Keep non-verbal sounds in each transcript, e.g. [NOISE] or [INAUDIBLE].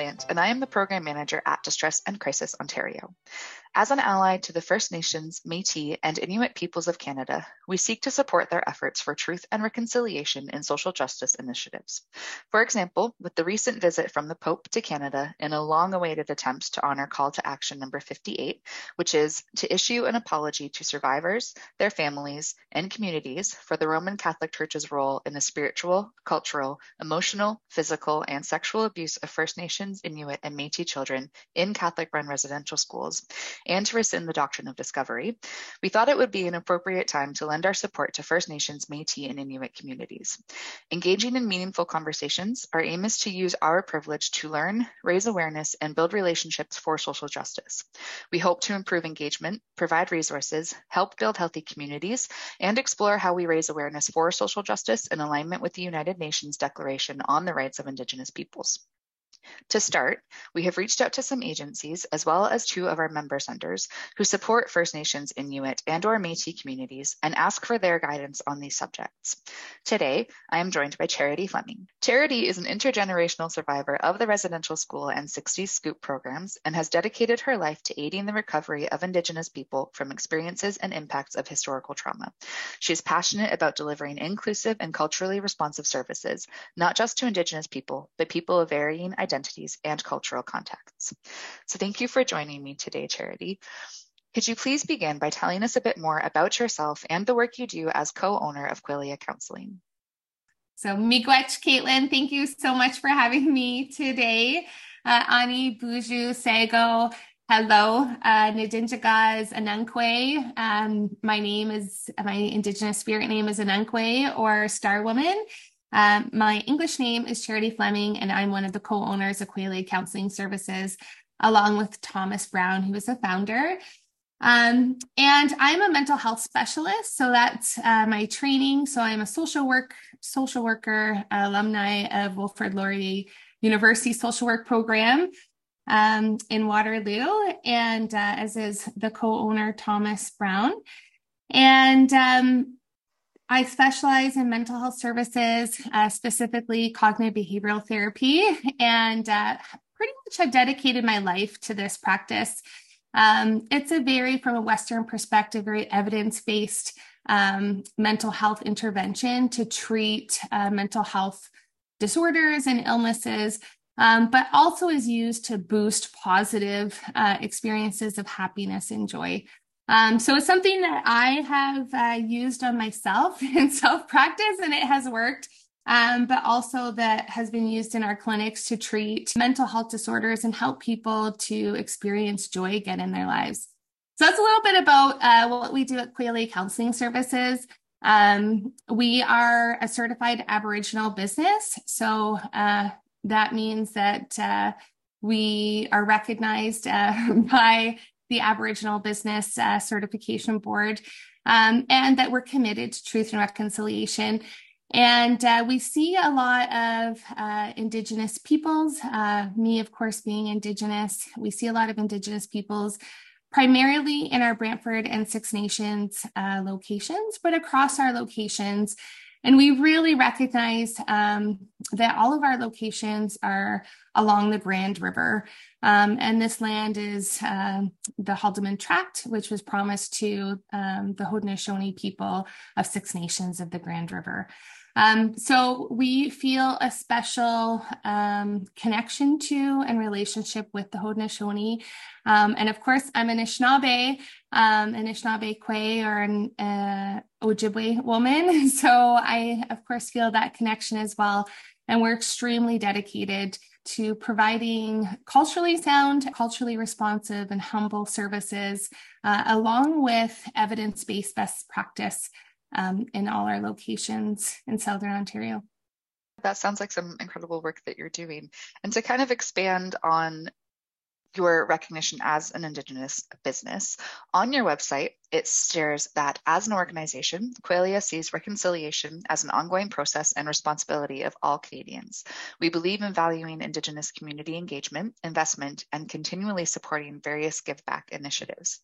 Plant, and I am the Program Manager at Distress and Crisis Ontario. As an ally to the First Nations, Metis, and Inuit peoples of Canada, we seek to support their efforts for truth and reconciliation in social justice initiatives. For example, with the recent visit from the Pope to Canada in a long awaited attempt to honor call to action number 58, which is to issue an apology to survivors, their families, and communities for the Roman Catholic Church's role in the spiritual, cultural, emotional, physical, and sexual abuse of First Nations, Inuit, and Metis children in Catholic run residential schools and to rescind the doctrine of discovery, we thought it would be an appropriate time to lend our support to First Nations, Metis, and Inuit communities. Engaging in meaningful conversations, our aim is to use our privilege to learn, raise awareness, and build relationships for social justice. We hope to improve engagement, provide resources, help build healthy communities, and explore how we raise awareness for social justice in alignment with the United Nations Declaration on the Rights of Indigenous Peoples. To start, we have reached out to some agencies as well as two of our member centers who support First Nations, Inuit, and or Métis communities and ask for their guidance on these subjects. Today, I am joined by Charity Fleming. Charity is an intergenerational survivor of the residential school and 60s Scoop programs and has dedicated her life to aiding the recovery of Indigenous people from experiences and impacts of historical trauma. She is passionate about delivering inclusive and culturally responsive services, not just to Indigenous people, but people of varying identities identities, and cultural contexts. So thank you for joining me today, Charity. Could you please begin by telling us a bit more about yourself and the work you do as co-owner of Quelea Counseling? So miigwech, Caitlin, thank you so much for having me today. Uh, Ani Buju Sego, hello, uh, Nidinjagas Anankwe. Um, my name is, my Indigenous spirit name is Anankwe or Star Woman. Um, my English name is Charity Fleming, and I'm one of the co owners of Quelea Counseling Services, along with Thomas Brown, who is a founder. Um, and I'm a mental health specialist, so that's uh, my training. So I'm a social work social worker, alumni of Wilfrid Laurier University Social Work Program um, in Waterloo, and uh, as is the co-owner Thomas Brown. And um, I specialize in mental health services, uh, specifically cognitive behavioral therapy, and uh, pretty much have dedicated my life to this practice. Um, it's a very, from a Western perspective, very evidence based um, mental health intervention to treat uh, mental health disorders and illnesses, um, but also is used to boost positive uh, experiences of happiness and joy. Um, so it's something that I have uh, used on myself [LAUGHS] in self practice, and it has worked. Um, but also that has been used in our clinics to treat mental health disorders and help people to experience joy again in their lives. So that's a little bit about uh, what we do at Quelea Counseling Services. Um, we are a certified Aboriginal business. So uh, that means that uh, we are recognized uh, [LAUGHS] by the Aboriginal Business uh, Certification Board, um, and that we're committed to truth and reconciliation. And uh, we see a lot of uh, Indigenous peoples, uh, me, of course, being Indigenous. We see a lot of Indigenous peoples primarily in our Brantford and Six Nations uh, locations, but across our locations. And we really recognize um, that all of our locations are along the Grand River. Um, and this land is uh, the Haldimand Tract, which was promised to um, the Haudenosaunee people of Six Nations of the Grand River. Um, so we feel a special um, connection to and relationship with the Haudenosaunee. Um, and of course, I'm an Anishinaabe, um, an Anishinaabe Kwe or an uh, Ojibwe woman. [LAUGHS] So I, of course, feel that connection as well. And we're extremely dedicated to providing culturally sound, culturally responsive, and humble services, uh, along with evidence based best practice um, in all our locations in Southern Ontario. That sounds like some incredible work that you're doing. And to kind of expand on your recognition as an Indigenous business, on your website, it states that as an organization, Quelea sees reconciliation as an ongoing process and responsibility of all Canadians. We believe in valuing Indigenous community engagement, investment, and continually supporting various give back initiatives.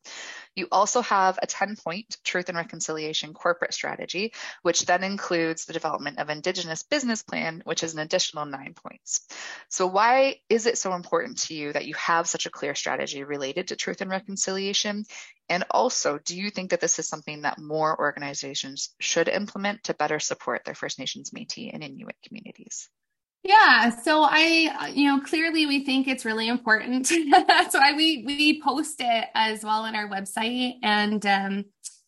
You also have a 10 point Truth and Reconciliation corporate strategy, which then includes the development of Indigenous business plan, which is an additional nine points. So, why is it so important to you that you have such a clear strategy related to truth and reconciliation? And also, do you think that this is something that more organizations should implement to better support their First Nations, Métis, and Inuit communities? Yeah, so I, you know, clearly we think it's really important. [LAUGHS] That's why we we post it as well on our website, and um,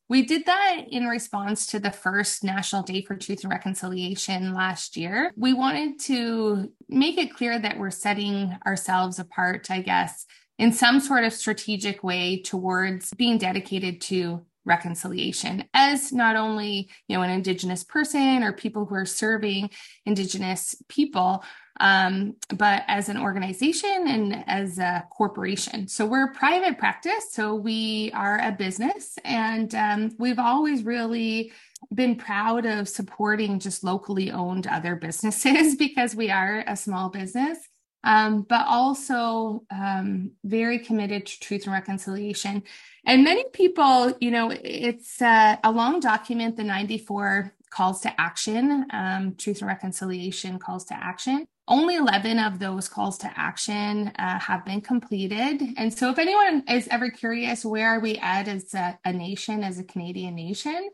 we did that in response to the first National Day for Truth and Reconciliation last year. We wanted to make it clear that we're setting ourselves apart, I guess, in some sort of strategic way towards being dedicated to reconciliation as not only you know an indigenous person or people who are serving indigenous people um, but as an organization and as a corporation. So we're a private practice so we are a business and um, we've always really been proud of supporting just locally owned other businesses [LAUGHS] because we are a small business um, but also um, very committed to truth and reconciliation. And many people, you know, it's uh, a long document, the 94 calls to action, um, truth and reconciliation calls to action. Only 11 of those calls to action uh, have been completed. And so, if anyone is ever curious, where are we at as a, a nation, as a Canadian nation?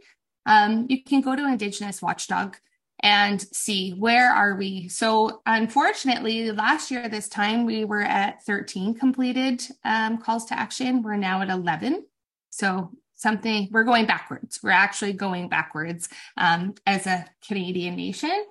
Um, you can go to Indigenous Watchdog and see where are we? So unfortunately last year this time we were at 13 completed um, calls to action. We're now at 11 so something we're going backwards. We're actually going backwards um, as a canadian nation.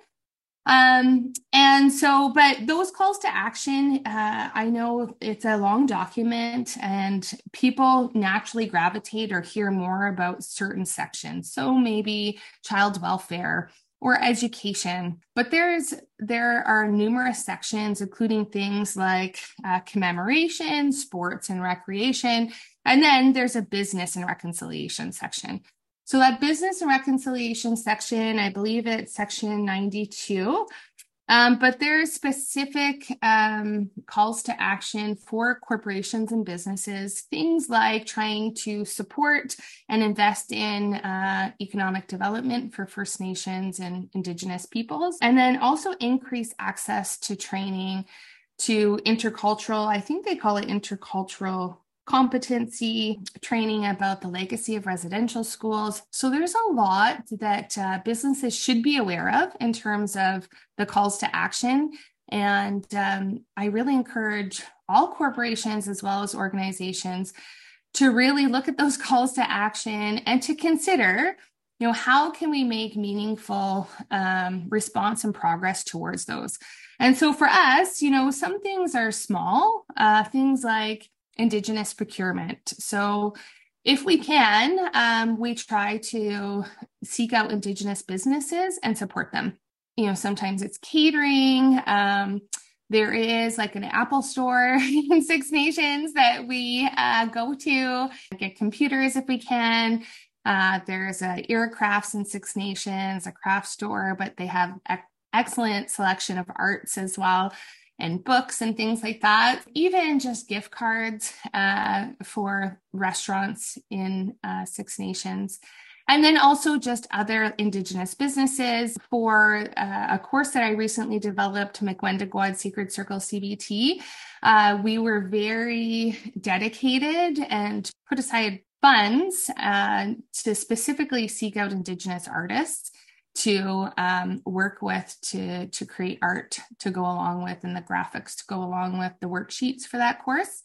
Um, and so but those calls to action uh, i know it's a long document and people naturally gravitate or hear more about certain sections. So maybe child welfare or education. But there's there are numerous sections, including things like uh, commemoration, sports and recreation, and then there's a business and reconciliation section. So that business and reconciliation section, I believe it's section 92, um, but there are specific um, calls to action for corporations and businesses, things like trying to support and invest in uh, economic development for First Nations and Indigenous peoples, and then also increase access to training to intercultural, I think they call it intercultural competency training about the legacy of residential schools. So there's a lot that uh, businesses should be aware of in terms of the calls to action. And um, I really encourage all corporations as well as organizations to really look at those [LAUGHS] calls to action and to consider you know how can we make meaningful um, response and progress towards those and so for us you know some things are small uh, things like Indigenous procurement. So, if we can, um, we try to seek out Indigenous businesses and support them. You know, sometimes it's catering. Um, there is like an Apple store [LAUGHS] in Six Nations that we uh, go to, get computers if we can. Uh, there's a Iroqrafts in Six Nations, a craft store, but they have excellent selection of arts as well and books and things like that. Even just gift cards uh, for restaurants in uh, Six Nations. And then also just other Indigenous businesses for uh, a course that I recently developed, Miigwendagwad Sacred Circle CBT. Uh, we were very dedicated and put aside funds uh, to specifically seek out Indigenous artists to um, work with to to create art to go along with and the graphics to go along with the worksheets for that course.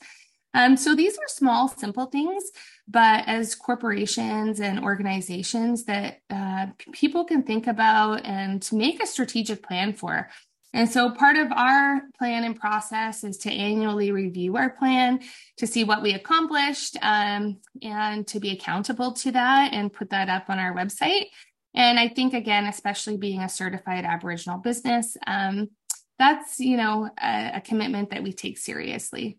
Um, so these are small, simple things, but as corporations and organizations that uh, people can think about and make a strategic plan for. And so part of our plan and process is to annually review our plan to see what we accomplished um, and to be accountable to that and put that up on our website. And I think, again, especially being a certified Aboriginal business, um, that's, you know, a, a commitment that we take seriously.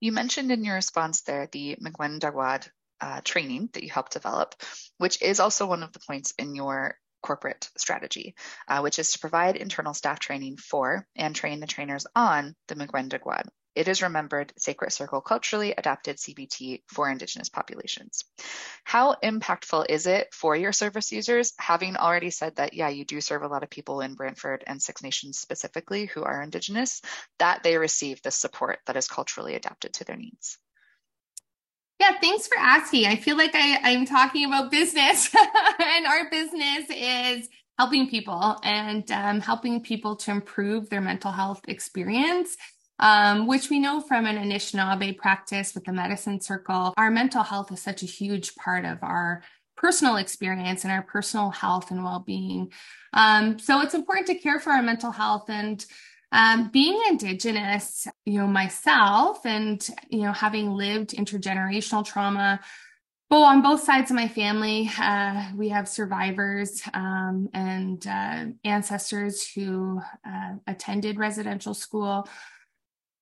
You mentioned in your response there the Miigwendagwad uh, training that you helped develop, which is also one of the points in your corporate strategy, uh, which is to provide internal staff training for and train the trainers on the Miigwendagwad. It is remembered Sacred Circle culturally adapted CBT for Indigenous populations. How impactful is it for your service users, having already said that, yeah, you do serve a lot of people in Brantford and Six Nations specifically who are Indigenous, that they receive the support that is culturally adapted to their needs? Yeah, thanks for asking. I feel like I, I'm talking about business, [LAUGHS] and our business is helping people and um, helping people to improve their mental health experience. Um, which we know from an Anishinaabe practice with the medicine circle, our mental health is such a huge part of our personal experience and our personal health and well-being. Um, so it's important to care for our mental health and um, being Indigenous, you know, myself and, you know, having lived intergenerational trauma, well, on both sides of my family, uh, we have survivors um, and uh, ancestors who uh, attended residential school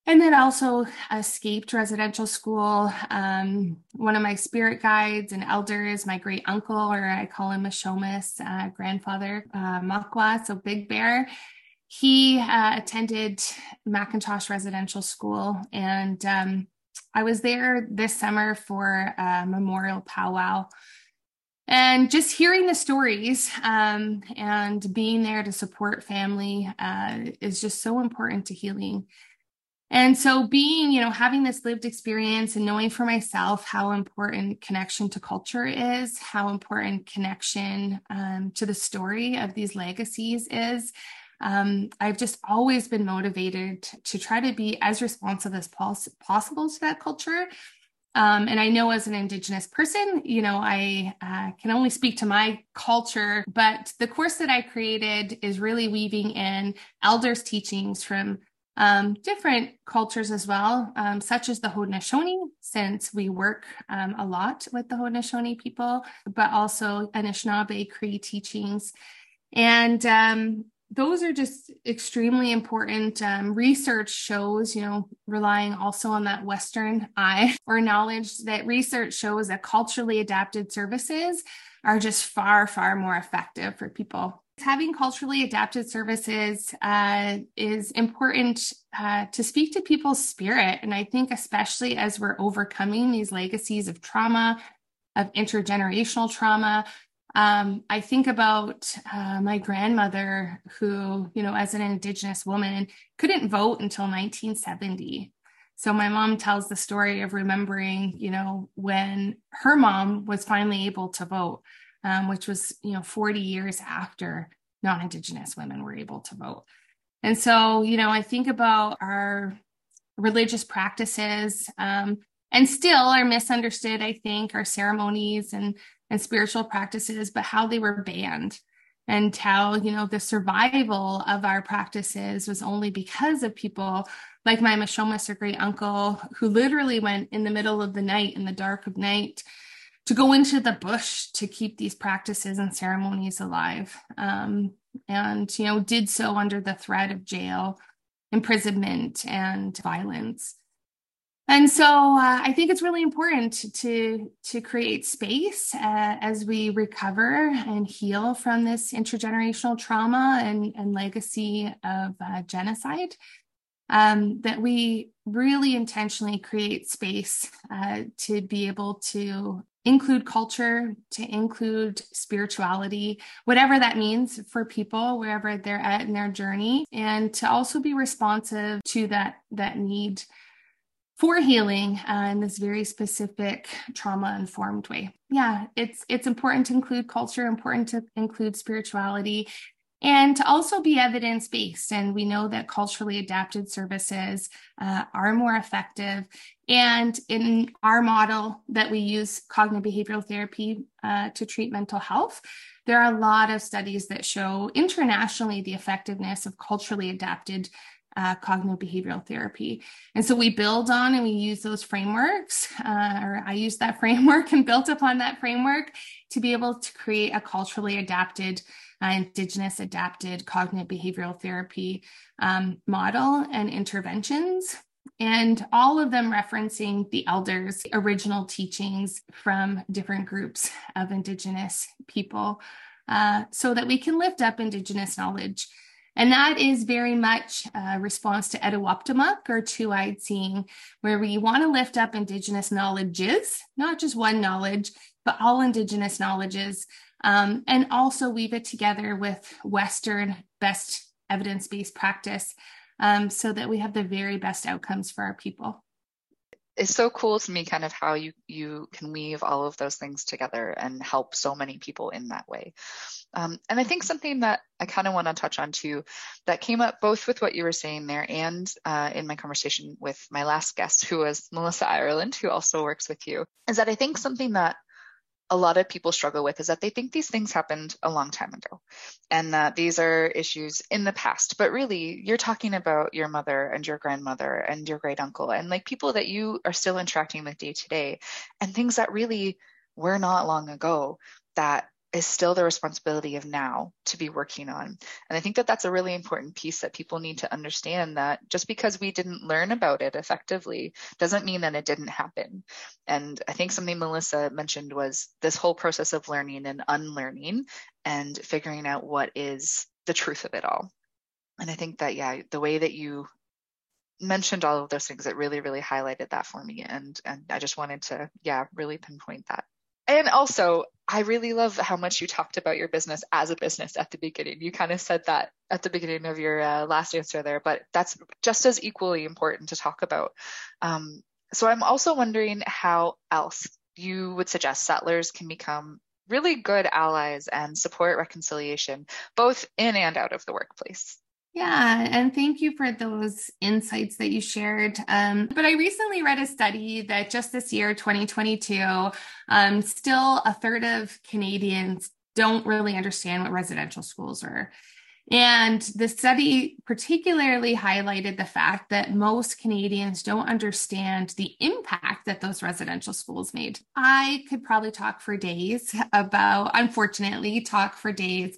and then also escaped residential school. Um, one of my spirit guides and elders, my great uncle, or I call him a Shomis, uh, grandfather, uh, Makwa, so Big Bear he uh, attended McIntosh Residential School, and um, I was there this summer for a memorial powwow. And just hearing the stories um, and being there to support family uh, is just so important to healing. And so, being, you know, having this lived experience and knowing for myself how important connection to culture is, how important connection um, to the story of these legacies is, um, I've just always been motivated to try to be as responsive as pos- possible to that culture. Um, and I know as an Indigenous person, you know, I uh, can only speak to my culture, but the course that I created is really weaving in elders' teachings from um, different cultures as well, um, such as the Haudenosaunee, since we work um, a lot with the Haudenosaunee people, but also Anishinaabe Cree teachings. And um, those are just extremely important. Um, research shows, you know, relying also on that Western eye or knowledge that research shows that culturally adapted services are just far, far more effective for people. Having culturally adapted services uh, is important uh, to speak to people's spirit. And I think, especially as we're overcoming these legacies of trauma, of intergenerational trauma, um, I think about uh, my grandmother, who, you know, as an Indigenous woman, couldn't vote until 1970. So my mom tells the story of remembering, you know, when her mom was finally able to vote, um, which was, you know, 40 years after non Indigenous women were able to vote. And so, you know, I think about our religious practices um, and still are misunderstood, I think, our ceremonies and and spiritual practices, but how they were banned and how, you know, the survival of our practices was only because of people like my Mishomis or great uncle who literally went in the middle of the night, in the dark of night, to go into the bush to keep these practices and ceremonies alive. Um, and, you know, did so under the threat of jail, imprisonment, and violence and so uh, I think it's really important to to create space uh, as we recover and heal from this intergenerational trauma and, and legacy of uh, genocide. Um, that we really intentionally create space uh, to be able to include culture, to include spirituality, whatever that means for people wherever they're at in their journey, and to also be responsive to that that need for healing uh, in this very specific trauma informed way. Yeah, it's it's important to include culture, important to include spirituality, and to also be evidence based. And we know that culturally adapted services uh, are more effective. And in our model that we use cognitive behavioral therapy uh, to treat mental health, there are a lot of studies that show internationally the effectiveness of culturally adapted uh, cognitive behavioral therapy. And so we build on and we use those frameworks, uh, or I use that [LAUGHS] framework and built upon that framework to be able to create a culturally adapted, uh, Indigenous adapted cognitive behavioral therapy um, model and interventions. And all of them referencing the elders' original teachings from different groups of Indigenous people uh, so that we can lift up Indigenous knowledge and that is very much a response to Etuaptmumk or two eyed seeing, where we want to lift up Indigenous knowledges, not just one knowledge, but all Indigenous knowledges, um, and also weave it together with Western best evidence based practice um, so that we have the very best outcomes for our people. It's so cool to me kind of how you you can weave all of those things together and help so many people in that way. Um, and i think something that i kind of want to touch on too that came up both with what you were saying there and uh, in my conversation with my last guest who was melissa ireland who also works with you is that i think something that a lot of people struggle with is that they think these things happened a long time ago and that these are issues in the past. But really, you're talking about your mother and your grandmother and your great uncle and like people that you are still interacting with day to day and things that really were not long ago that is still the responsibility of now to be working on. And I think that that's a really important piece that people need to understand that just because we didn't learn about it effectively doesn't mean that it didn't happen. And I think something Melissa mentioned was this whole process of learning and unlearning and figuring out what is the truth of it all. And I think that, yeah, the way that you mentioned all of those things, it really, really highlighted that for me. And, and I just wanted to, yeah, really pinpoint that. And also, I really love how much you talked about your business as a business at the beginning. You kind of said that at the beginning of your uh, last answer there, but that's just as equally important to talk about. Um, so I'm also wondering how else you would suggest settlers can become really good allies and support reconciliation, both in and out of the workplace. Yeah, and thank you for those insights that you shared. Um, but I recently read a study that just this year, 2022, um, still a third of Canadians don't really understand what residential schools are. And the study particularly highlighted the fact that most Canadians don't understand the impact that those residential schools made. I could probably talk for days about, unfortunately, talk for days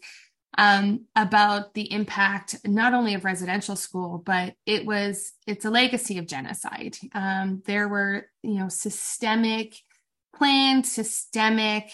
um, about the impact not only of residential school, but it was it's a legacy of genocide. Um, there were you know systemic, planned systemic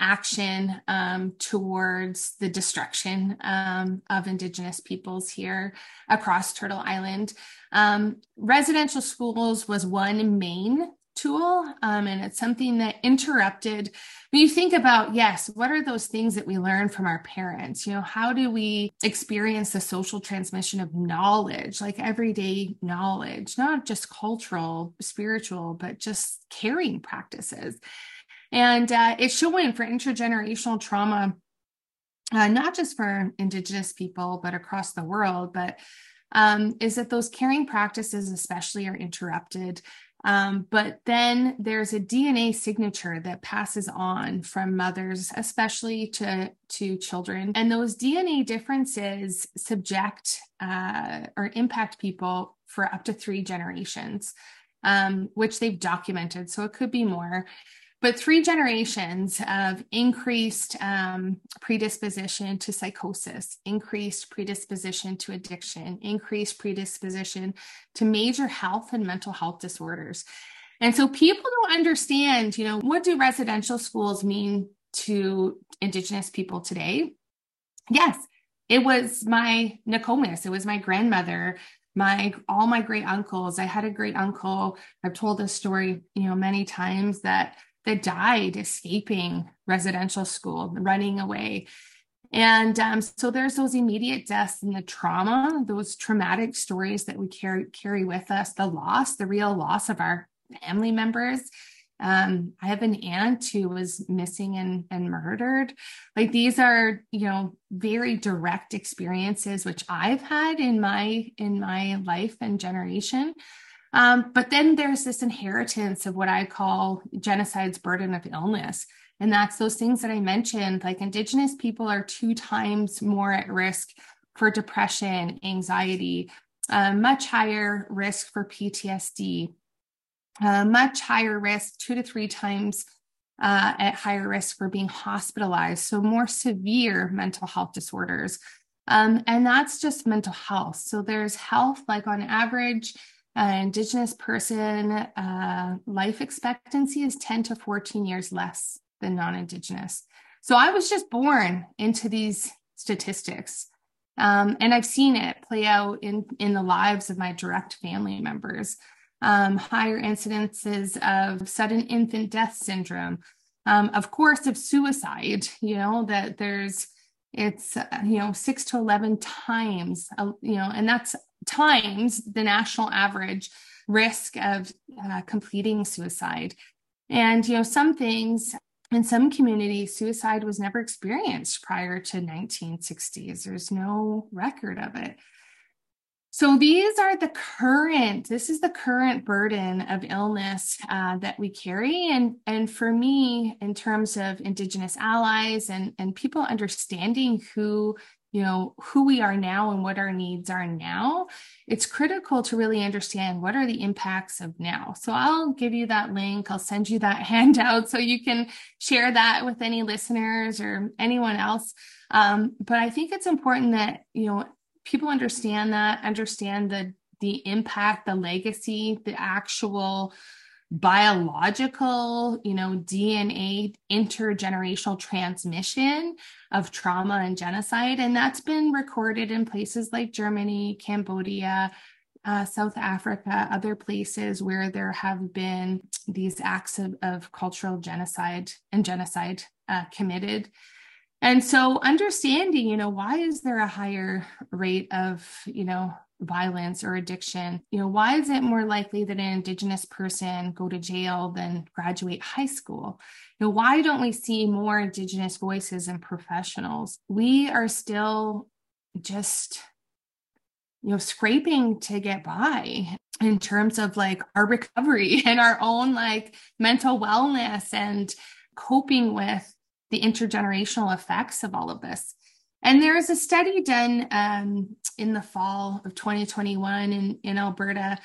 action um, towards the destruction um, of Indigenous peoples here across Turtle Island. Um, residential schools was one main tool um, and it's something that interrupted. When you think about yes what are those things that we learn from our parents? You know how do we experience the social transmission of knowledge like everyday knowledge not just cultural spiritual but just caring practices? And uh, it's showing for intergenerational trauma uh, not just for indigenous people but across the world but um, is that those caring practices especially are interrupted um, but then there's a DNA signature that passes on from mothers, especially to, to children. And those DNA differences subject uh, or impact people for up to three generations, um, which they've documented. So it could be more but three generations of increased um, predisposition to psychosis, increased predisposition to addiction, increased predisposition to major health and mental health disorders. And so people don't understand, you know, what do residential schools mean to Indigenous people today? Yes, it was my Nokomis, it was my grandmother, my all my great uncles. I had a great uncle. I've told this story, you know, many times that that died escaping residential school, running away. And um, so there's those immediate deaths and the trauma, those traumatic stories that we carry carry with us, the loss, the real loss of our family members. Um, I have an aunt who was missing and, and murdered. Like these are, you know, very direct experiences which I've had in my in my life and generation. Um, but then there's this inheritance of what I call genocide's burden of illness. And that's those things that I mentioned, like Indigenous people are two times more at risk for depression, anxiety, uh, much higher risk for PTSD, uh, much higher risk, two to three times uh, at higher risk for being hospitalized. So, more severe mental health disorders. Um, and that's just mental health. So, there's health, like on average, uh, Indigenous person uh, life expectancy is 10 to 14 years less than non Indigenous. So I was just born into these statistics. Um, and I've seen it play out in, in the lives of my direct family members. Um, higher incidences of sudden infant death syndrome, um, of course, of suicide, you know, that there's, it's, uh, you know, six to 11 times, uh, you know, and that's times the national average risk of uh, completing suicide. And, you know, some things in some communities, suicide was never experienced prior to 1960s. There's no record of it. So these are the current, this is the current burden of illness uh, that we carry. And, and for me, in terms of Indigenous allies and, and people understanding who you know who we are now and what our needs are now it's critical to really understand what are the impacts of now. So i'll give you that link. I'll send you that [LAUGHS] handout so you can share that with any listeners or anyone else. Um, but i think it's important that you know people understand that understand the the impact the legacy the actual biological, you know, DNA intergenerational transmission of trauma and genocide. And that's been recorded in places like Germany, Cambodia, uh, South Africa, other places where there have been these acts of, of cultural genocide and genocide uh, committed. And so understanding, you know, why is there a higher rate of, you know, violence or addiction you know why is it more likely that an indigenous person go to jail than graduate high school? You know why don't we see more indigenous voices and professionals? We are still just you know scraping to get by in terms of like our recovery [LAUGHS] and our own like mental wellness and coping with the intergenerational effects of all of this and there is a study done um, in the fall of 2021 in, in Alberta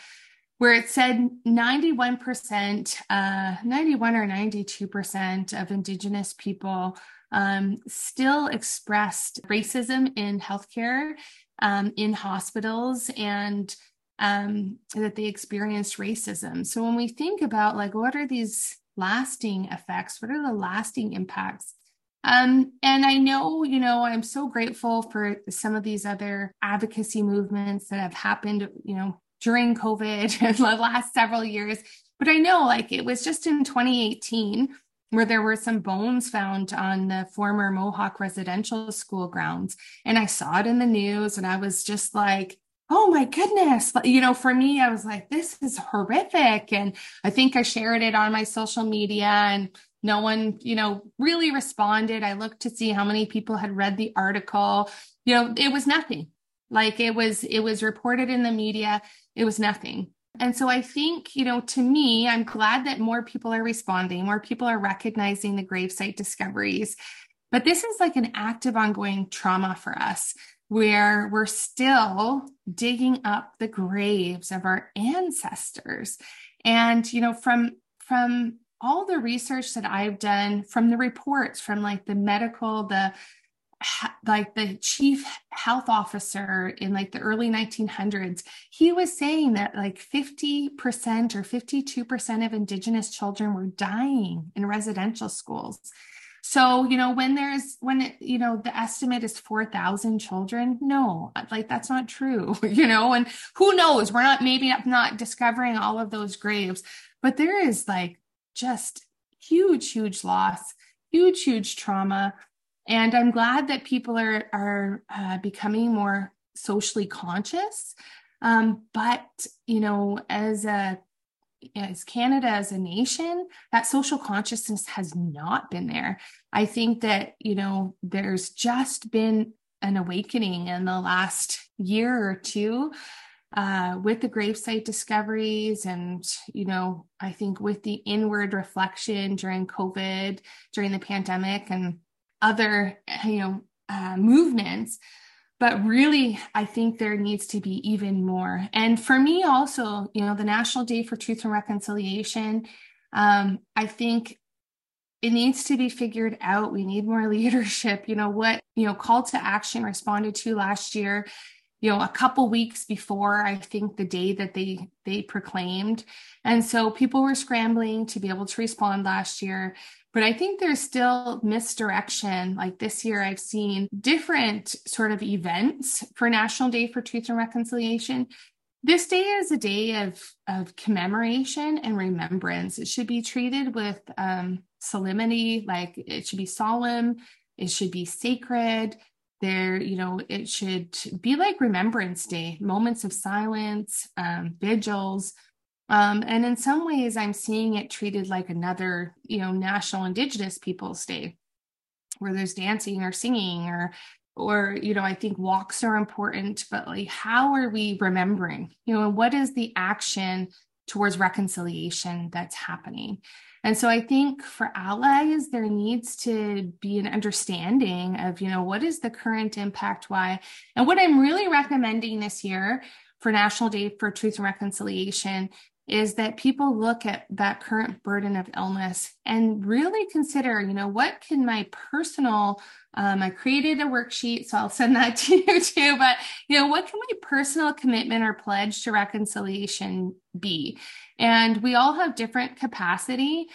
where it said 91%, uh, 91 or 92% of Indigenous people um, still expressed racism in healthcare, um, in hospitals, and um, that they experienced racism. So when we think about like what are these lasting effects, what are the lasting impacts um, and I know, you know, I'm so grateful for some of these other advocacy movements that have happened, you know, during COVID [LAUGHS] the last several years. But I know, like, it was just in 2018 where there were some bones found on the former Mohawk residential school grounds. And I saw it in the news and I was just like, oh my goodness. You know, for me, I was like, this is horrific. And I think I shared it on my social media and no one, you know, really responded. I looked to see how many people had read the article. You know, it was nothing. Like it was, it was reported in the media. It was nothing. And so I think, you know, to me, I'm glad that more people are responding, more people are recognizing the gravesite discoveries. But this is like an active, ongoing trauma for us where we're still digging up the graves of our ancestors. And, you know, from, from all the research that I've done from the reports from like the medical, the like the chief health officer in like the early 1900s he was saying that like 50% or 52% of indigenous children were dying in residential schools. So you know when there's when it, you know the estimate is 4000 children no like that's not true [LAUGHS] you know and who knows? We're not maybe not discovering all of those graves but there is like just huge, huge loss, huge, huge trauma. And I'm glad that people are, are uh, becoming more socially conscious. Um, but, you know, as a as Canada as a nation, that social consciousness has not been there. I think that, you know, there's just been an awakening in the last year or two uh, with the gravesite discoveries and you know i think with the inward reflection during covid during the pandemic and other you know uh, movements. But really i think there needs to be even more. And for me also you know the national day for truth and reconciliation um, i think it needs to be figured out. We need more [LAUGHS] leadership. You know what you know call to action responded to last year you know a couple weeks before i think the day that they they proclaimed. And so people were scrambling to be able to respond last year. But i think there's still misdirection. Like this year i've seen different sort of events for national day for truth and reconciliation. This day is a day of of commemoration and remembrance. It should be treated with um, solemnity like it should be solemn it should be sacred there you know it should be like remembrance day moments of silence um, vigils um, and in some ways i'm seeing it treated like another you know national indigenous peoples day where there's dancing or singing or or you know i think walks are important but like how are we remembering? You know what is the action towards reconciliation that's happening and so I think for allies, there needs to be an understanding of, you know, what is the current impact, why, and what I'm really recommending this year for National Day for Truth and Reconciliation is that people look at that current burden of illness and really consider, you know, what can my personal, um, I created a worksheet, so I'll send that [LAUGHS] to you too, but, you know, what can my personal commitment or pledge to reconciliation be? And we all have different capacity.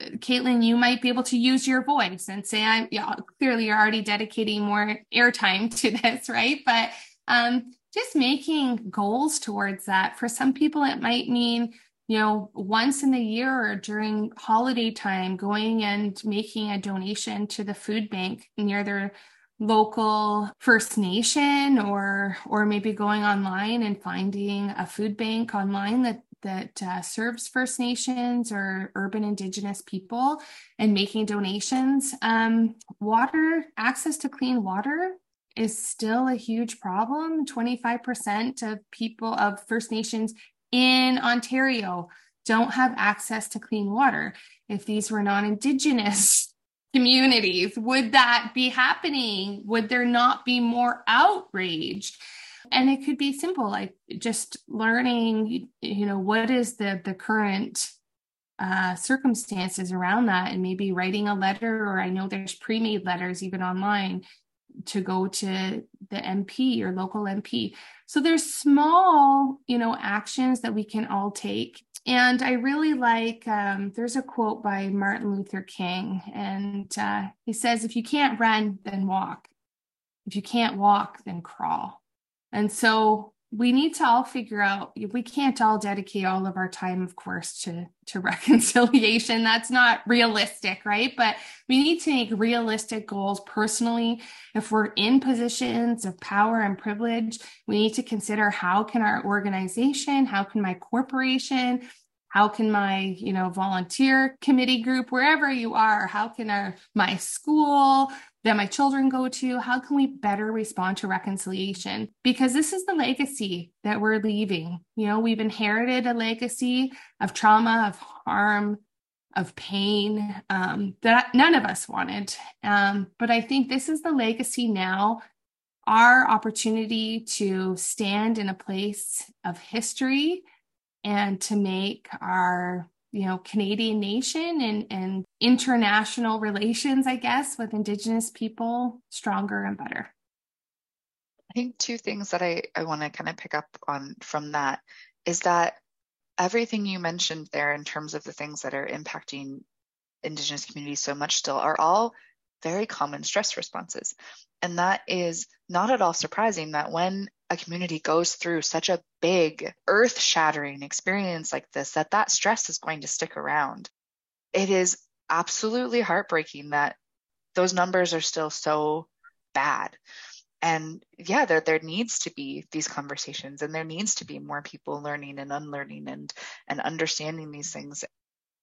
Caitlin, you might be able to use your voice and say, I'm yeah, clearly you're already dedicating more airtime [LAUGHS] to this, right? But um, just making goals towards that. For some people, it might mean, you know, once in the year or during holiday time, going and making a donation to the food bank near their local First Nation or or maybe going online and finding a food bank online that that uh, serves First Nations or urban Indigenous people and making donations. Um, water, access to clean water is still a huge problem. 25% of people of First Nations in Ontario don't have access to clean water. If these were non Indigenous [LAUGHS] communities, would that be happening? Would there not be more outrage? And it could be simple, like just learning, you know, what is the the current uh, circumstances around that, and maybe writing a letter, or I know there's pre-made letters even online to go to the MP or local MP. So there's small, you know, actions that we can all take. And I really like, um, there's a quote by Martin Luther King, and uh, he says, if you can't run, then walk. If you can't walk, then crawl. And so we need to all figure out we can't all dedicate all of our time of course to to [LAUGHS] reconciliation. That's not realistic right? But we need to make realistic goals personally. If we're in positions of power and privilege we need to consider how can our organization how can my corporation how can my you know volunteer committee group wherever you are how can our my school that my children go to? How can we better respond to reconciliation? Because this is the legacy that we're leaving. You know, we've inherited a legacy of trauma, of harm, of pain um, that none of us wanted. Um, but I think this is the legacy now, our opportunity to stand in a place of history and to make our you know Canadian nation and and international relations, I guess, with Indigenous people stronger and better. I think two things that I, I want to kind of pick up on from that is that everything you mentioned there in terms of the things that are impacting Indigenous communities so much still are all very common stress responses. And that is not at all surprising that when a community goes through such a big earth shattering experience like this that that stress is going to stick around. It is absolutely heartbreaking that those numbers are still so bad. And yeah there there needs to be these conversations and there needs to be more people learning and unlearning and and understanding these things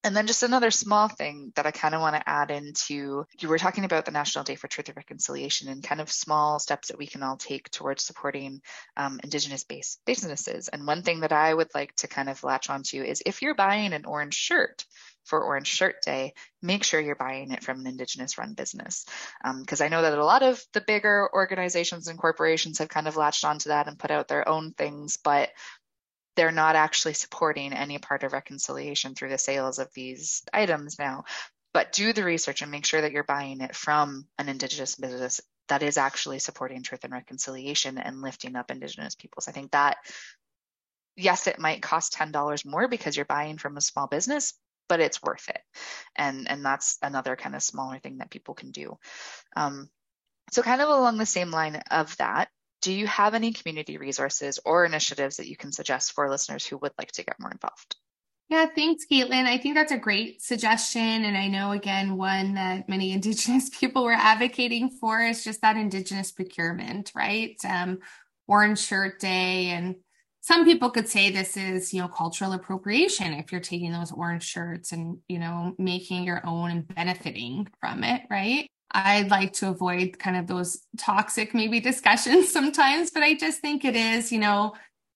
and then just another small thing that I kind of want to add into you were talking about the National Day for Truth and Reconciliation and kind of small steps that we can all take towards supporting um, Indigenous based businesses. And one thing that I would like to kind of latch onto is if you're buying an orange shirt, for Orange Shirt Day, make sure you're buying it from an Indigenous run business. Because um, I know that a lot of the bigger organizations and corporations have kind of latched onto that and put out their own things, but they're not actually supporting any part of reconciliation through the sales of these items now. But do the research and make sure that you're buying it from an Indigenous business that is actually supporting truth and reconciliation and lifting up Indigenous peoples. I think that, yes, it might cost $10 more because you're buying from a small business, but it's worth it. And, and that's another kind of smaller thing that people can do. Um, so, kind of along the same line of that, do you have any community resources or initiatives that you can suggest for listeners who would like to get more involved? Yeah, thanks, Caitlin. I think that's a great suggestion. And I know, again, one that many [LAUGHS] Indigenous people were advocating for is just that Indigenous procurement, right? Um, Orange Shirt Day. And some people could say this is, you know, cultural appropriation if you're taking those orange shirts and, you know, making your own and benefiting from it, right? I like to avoid kind of those toxic maybe discussions [LAUGHS] sometimes, but I just think it is, you know,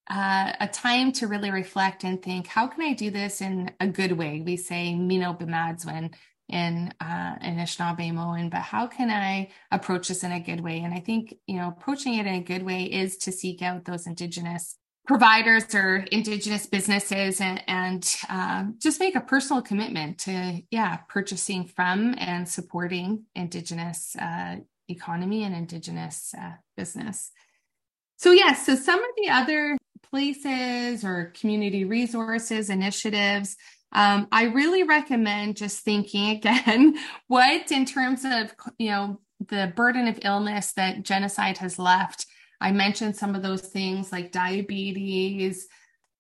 uh, a time to really reflect and think, how can I do this in a good way? We say Mino Bimaadiziwin in uh, in Anishinaabe but how can I approach this in a good way? And I think, you know, approaching it in a good way is to seek out those indigenous providers or indigenous businesses and, and uh, just make a personal commitment to yeah purchasing from and supporting indigenous uh, economy and indigenous uh, business. So yes so some of the other places or community resources initiatives um, i really recommend just thinking [LAUGHS] again what in terms of you know the burden of illness that genocide has left I mentioned some of those things like diabetes,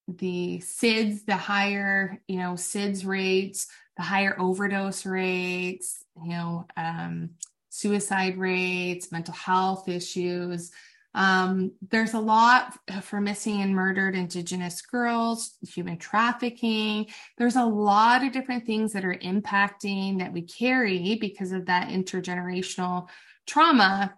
the SIDS, the higher, you know, SIDS rates, the higher overdose rates, you know, um, suicide rates, mental health issues. Um, there's a lot for missing and murdered Indigenous girls, human trafficking. There's a lot of different things that are impacting that we carry because of that intergenerational trauma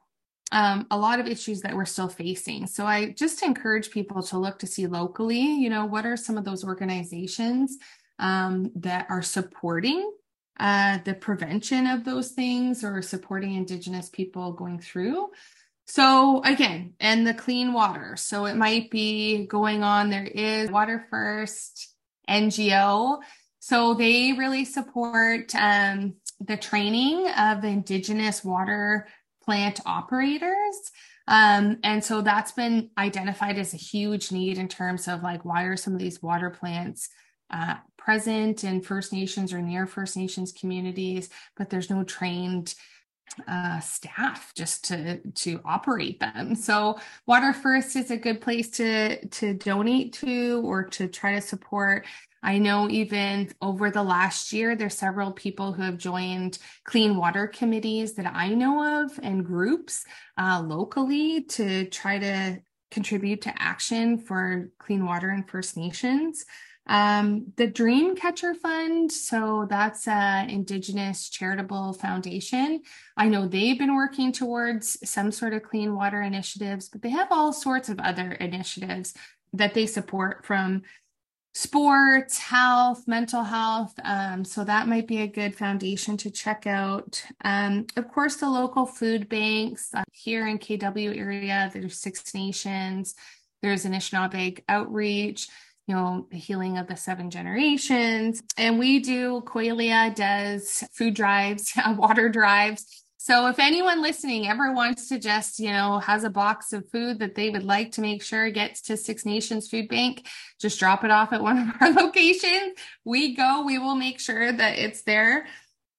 um, a lot of issues that we're still facing. So I just encourage people to look to see locally, you know, what are some of those organizations um, that are supporting uh, the prevention of those things or supporting Indigenous people going through. So again, and the clean water. So it might be going on. There is Water First NGO. So they really support um, the training of Indigenous water plant operators. Um, and so that's been identified as a huge need in terms of like, why are some of these water plants uh, present in First Nations or near First Nations communities, but there's no trained uh, staff just to to operate them. So Water First is a good place to to donate to or to try to support. I know even over the last year, there's several people who have joined clean water committees that I know of and groups uh, locally to try to contribute to action for clean water in First Nations. Um, the Dreamcatcher Fund, so that's an Indigenous charitable foundation. I know they've been working towards some sort of clean water initiatives, but they have all sorts of other initiatives that they support from sports, health, mental health. Um, so that might be a good foundation to check out. Um, of course, the local food banks uh, here in KW area, there's Six Nations, there's Anishinaabe Outreach you know, the healing of the seven generations. And we do, Quelea does food drives, [LAUGHS] water drives. So if anyone listening ever wants to just, you know, has a box of food that they would like to make sure gets to Six Nations Food Bank, just drop it off at [LAUGHS] one of our locations. We go, we will make sure that it's there.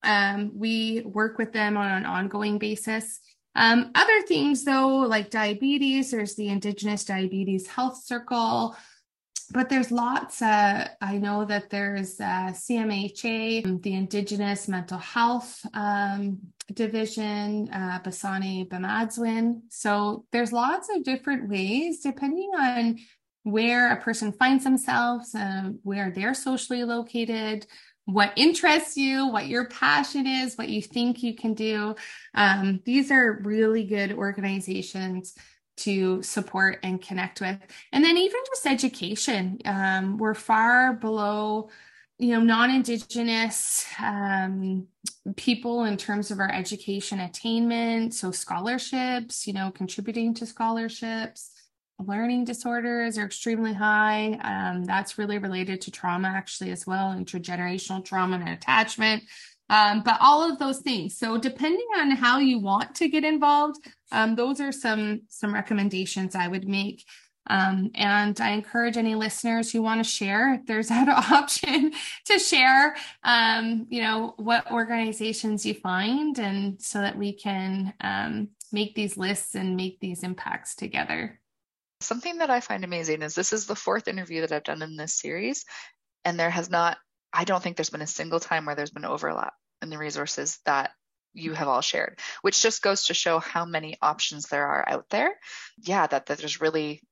Um, we work with them on an ongoing basis. Um, other things though, like diabetes, there's the Indigenous Diabetes Health Circle but there's lots. Uh, I know that there's uh, CMHA, the Indigenous Mental Health um, Division, uh, Basani Bamadzwin. So there's lots of different ways, depending on where a person finds themselves, uh, where they're socially located, what interests you, what your passion is, what you think you can do. Um, these are really good organizations to support and connect with. And then even just education, um, we're far below, you know, non-indigenous um, people in terms of our education attainment. So scholarships, you know, contributing to scholarships. Learning disorders are extremely high. Um, that's really related to trauma, actually, as well, intergenerational trauma and attachment. Um, but all of those things. So depending on how you want to get involved, um, those are some some recommendations I would make. Um, and I encourage any listeners who want to share, if there's that [LAUGHS] option to share, um, you know, what organizations you find, and so that we can um, make these lists and make these impacts together. Something that I find amazing is this is the fourth interview that I've done in this series, and there has not I don't think there's been a single time where there's been overlap in the resources that you have all shared, which just goes to show how many options there are out there. Yeah, that, that there's really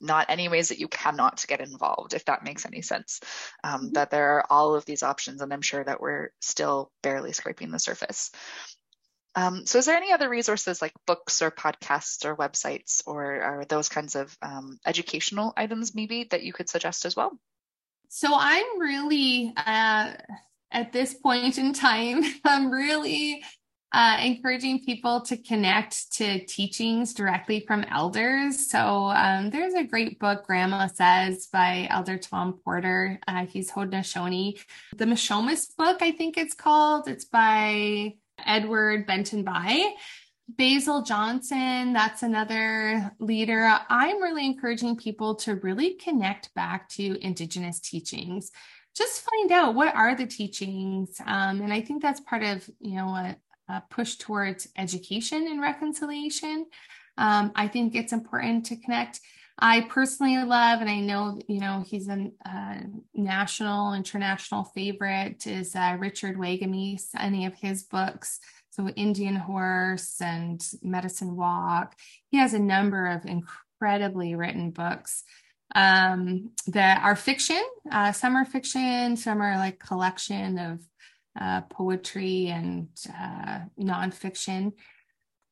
not any ways that you cannot get involved, if that makes any sense. Um, mm-hmm. That there are all of these options, and I'm sure that we're still barely scraping the surface. Um, so, is there any other resources like books or podcasts or websites or, or those kinds of um, educational items, maybe, that you could suggest as well? So I'm really uh, at this point in time, [LAUGHS] I'm really uh, encouraging people to connect to teachings directly from elders. So um, there's a great book, Grandma Says, by Elder Tom Porter. Uh, he's Haudenosaunee. The Mishomis book, I think it's called. It's by Edward Benton-Banai. Basil Johnston, that's another leader. I'm really encouraging people to really connect back to Indigenous teachings. Just find out what are the teachings. Um, and I think that's part of, you know, a, a push towards education and reconciliation. Um, I think it's important to connect. I personally love, and I know, you know, he's a uh, national, international favorite, is uh, Richard Wagamese, any of his books so Indian Horse and Medicine Walk. He has a number of incredibly written books um, that are fiction. Uh, some are fiction, some are like collection of uh, poetry and uh, nonfiction.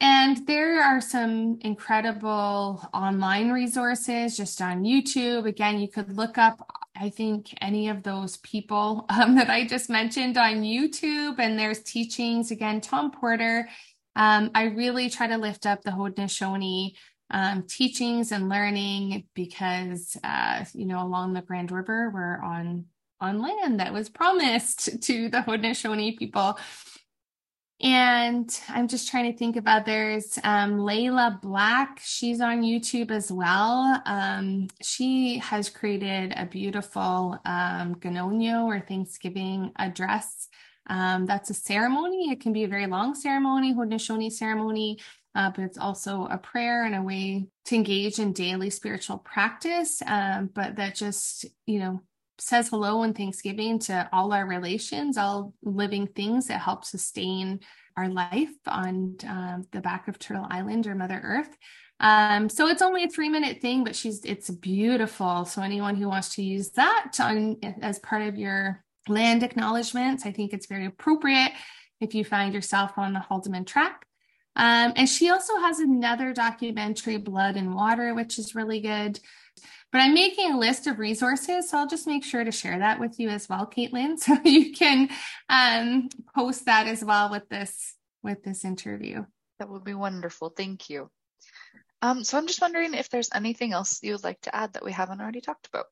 And there are some incredible online resources just on YouTube. Again, you could look up, I think, any of those people [LAUGHS] um, that I just mentioned on YouTube, and there's teachings. Again, Tom Porter. Um, I really try to lift up the Haudenosaunee um, teachings and learning because, uh, you know, along the Grand River, we're on on land that was promised [LAUGHS] to the Haudenosaunee people. And I'm just trying to think of others. Um, Layla Black, she's on YouTube as well. Um, she has created a beautiful um, Ganonyo or Thanksgiving address. Um, that's a ceremony. It can be a very long ceremony, Haudenosaunee ceremony, uh, but it's also a prayer and a way to engage in daily spiritual practice. Um, but that just, you know, says hello and Thanksgiving to all our relations, all living things that help sustain our life on um, the back of Turtle Island or Mother Earth. Um, so it's only a three minute thing, but she's it's beautiful. So anyone who wants to use that on as part of your land acknowledgments, I think it's very appropriate if you find yourself on the Haldimand Tract. Um, and she also has another documentary, Blood and Water, which is really good. But I'm making a list of resources, so I'll just make sure to share that with you as well, Caitlin, [LAUGHS] so you can um, post that as well with this with this interview. That would be wonderful. Thank you. Um, so I'm just wondering if there's anything else you would like to add that we haven't already talked about.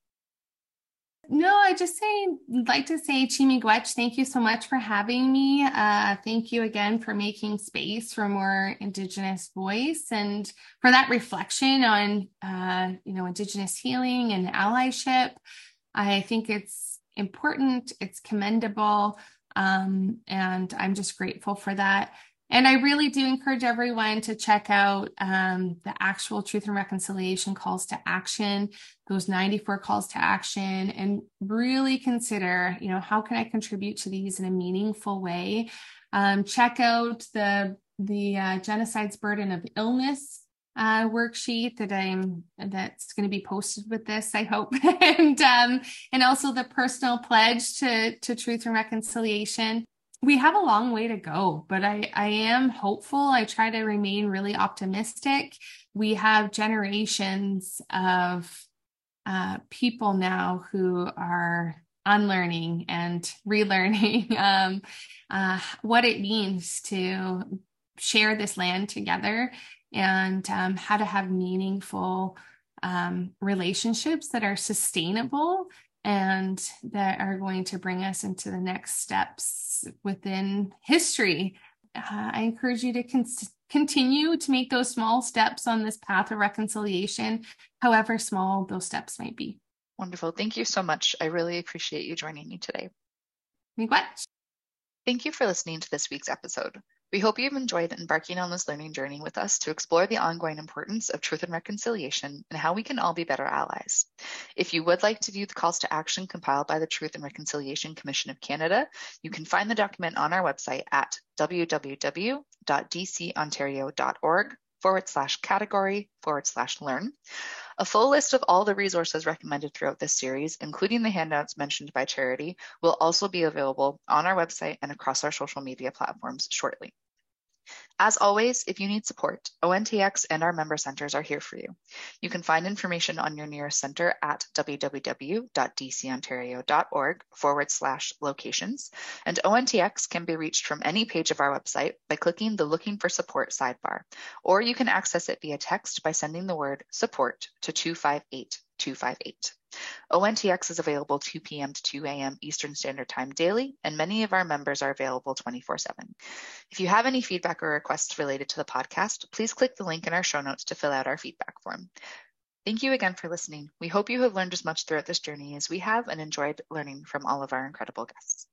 No, I just say like to say Chi-miigwech, thank you so much for having me. Uh, thank you again for making space for more Indigenous voice and for that reflection on uh, you know Indigenous healing and allyship. I think it's important, it's commendable, um, and I'm just grateful for that. And I really do encourage everyone to check out um, the actual Truth and Reconciliation calls to action, those 94 calls to action, and really consider, you know, how can I contribute to these in a meaningful way? Um, check out the the uh, genocide's burden of illness uh, worksheet that I'm that's going to be posted with this, I hope, [LAUGHS] and um, and also the personal pledge to to truth and reconciliation we have a long way to go, but I, I am hopeful. I try to remain really optimistic. We have generations of uh, people now who are unlearning and [LAUGHS] relearning um, uh, what it means to share this land together and um, how to have meaningful um, relationships that are sustainable and that are going to bring us into the next steps within history. Uh, I encourage you to con- continue to make those small steps on this path of reconciliation, however small those steps might be. Wonderful. Thank you so much. I really appreciate you joining me today. What? Thank you for listening to this week's episode. We hope you've enjoyed embarking on this learning journey with us to explore the ongoing importance of truth and reconciliation and how we can all be better allies. If you would like to view the calls to action compiled by the Truth and Reconciliation Commission of Canada, you can find the document on our website at www.dcontario.org forward slash category forward slash learn. A full list of all the resources recommended throughout this series, including the handouts mentioned by Charity, will also be available on our website and across our social media platforms shortly. As always, if you need support, ONTX and our member centers are here for you. You can find information on your nearest center at www.dcontario.org forward slash locations, and ONTX can be reached from any page of our website by clicking the Looking for Support sidebar, or you can access it via text by sending the word support to 258 258. ONTX is available 2 p.m. to 2 a.m. Eastern Standard Time daily, and many of our members are available 24 7. If you have any feedback or requests related to the podcast, please click the link in our show notes to fill out our feedback form. Thank you again for listening. We hope you have learned as much throughout this journey as we have and enjoyed learning from all of our incredible guests.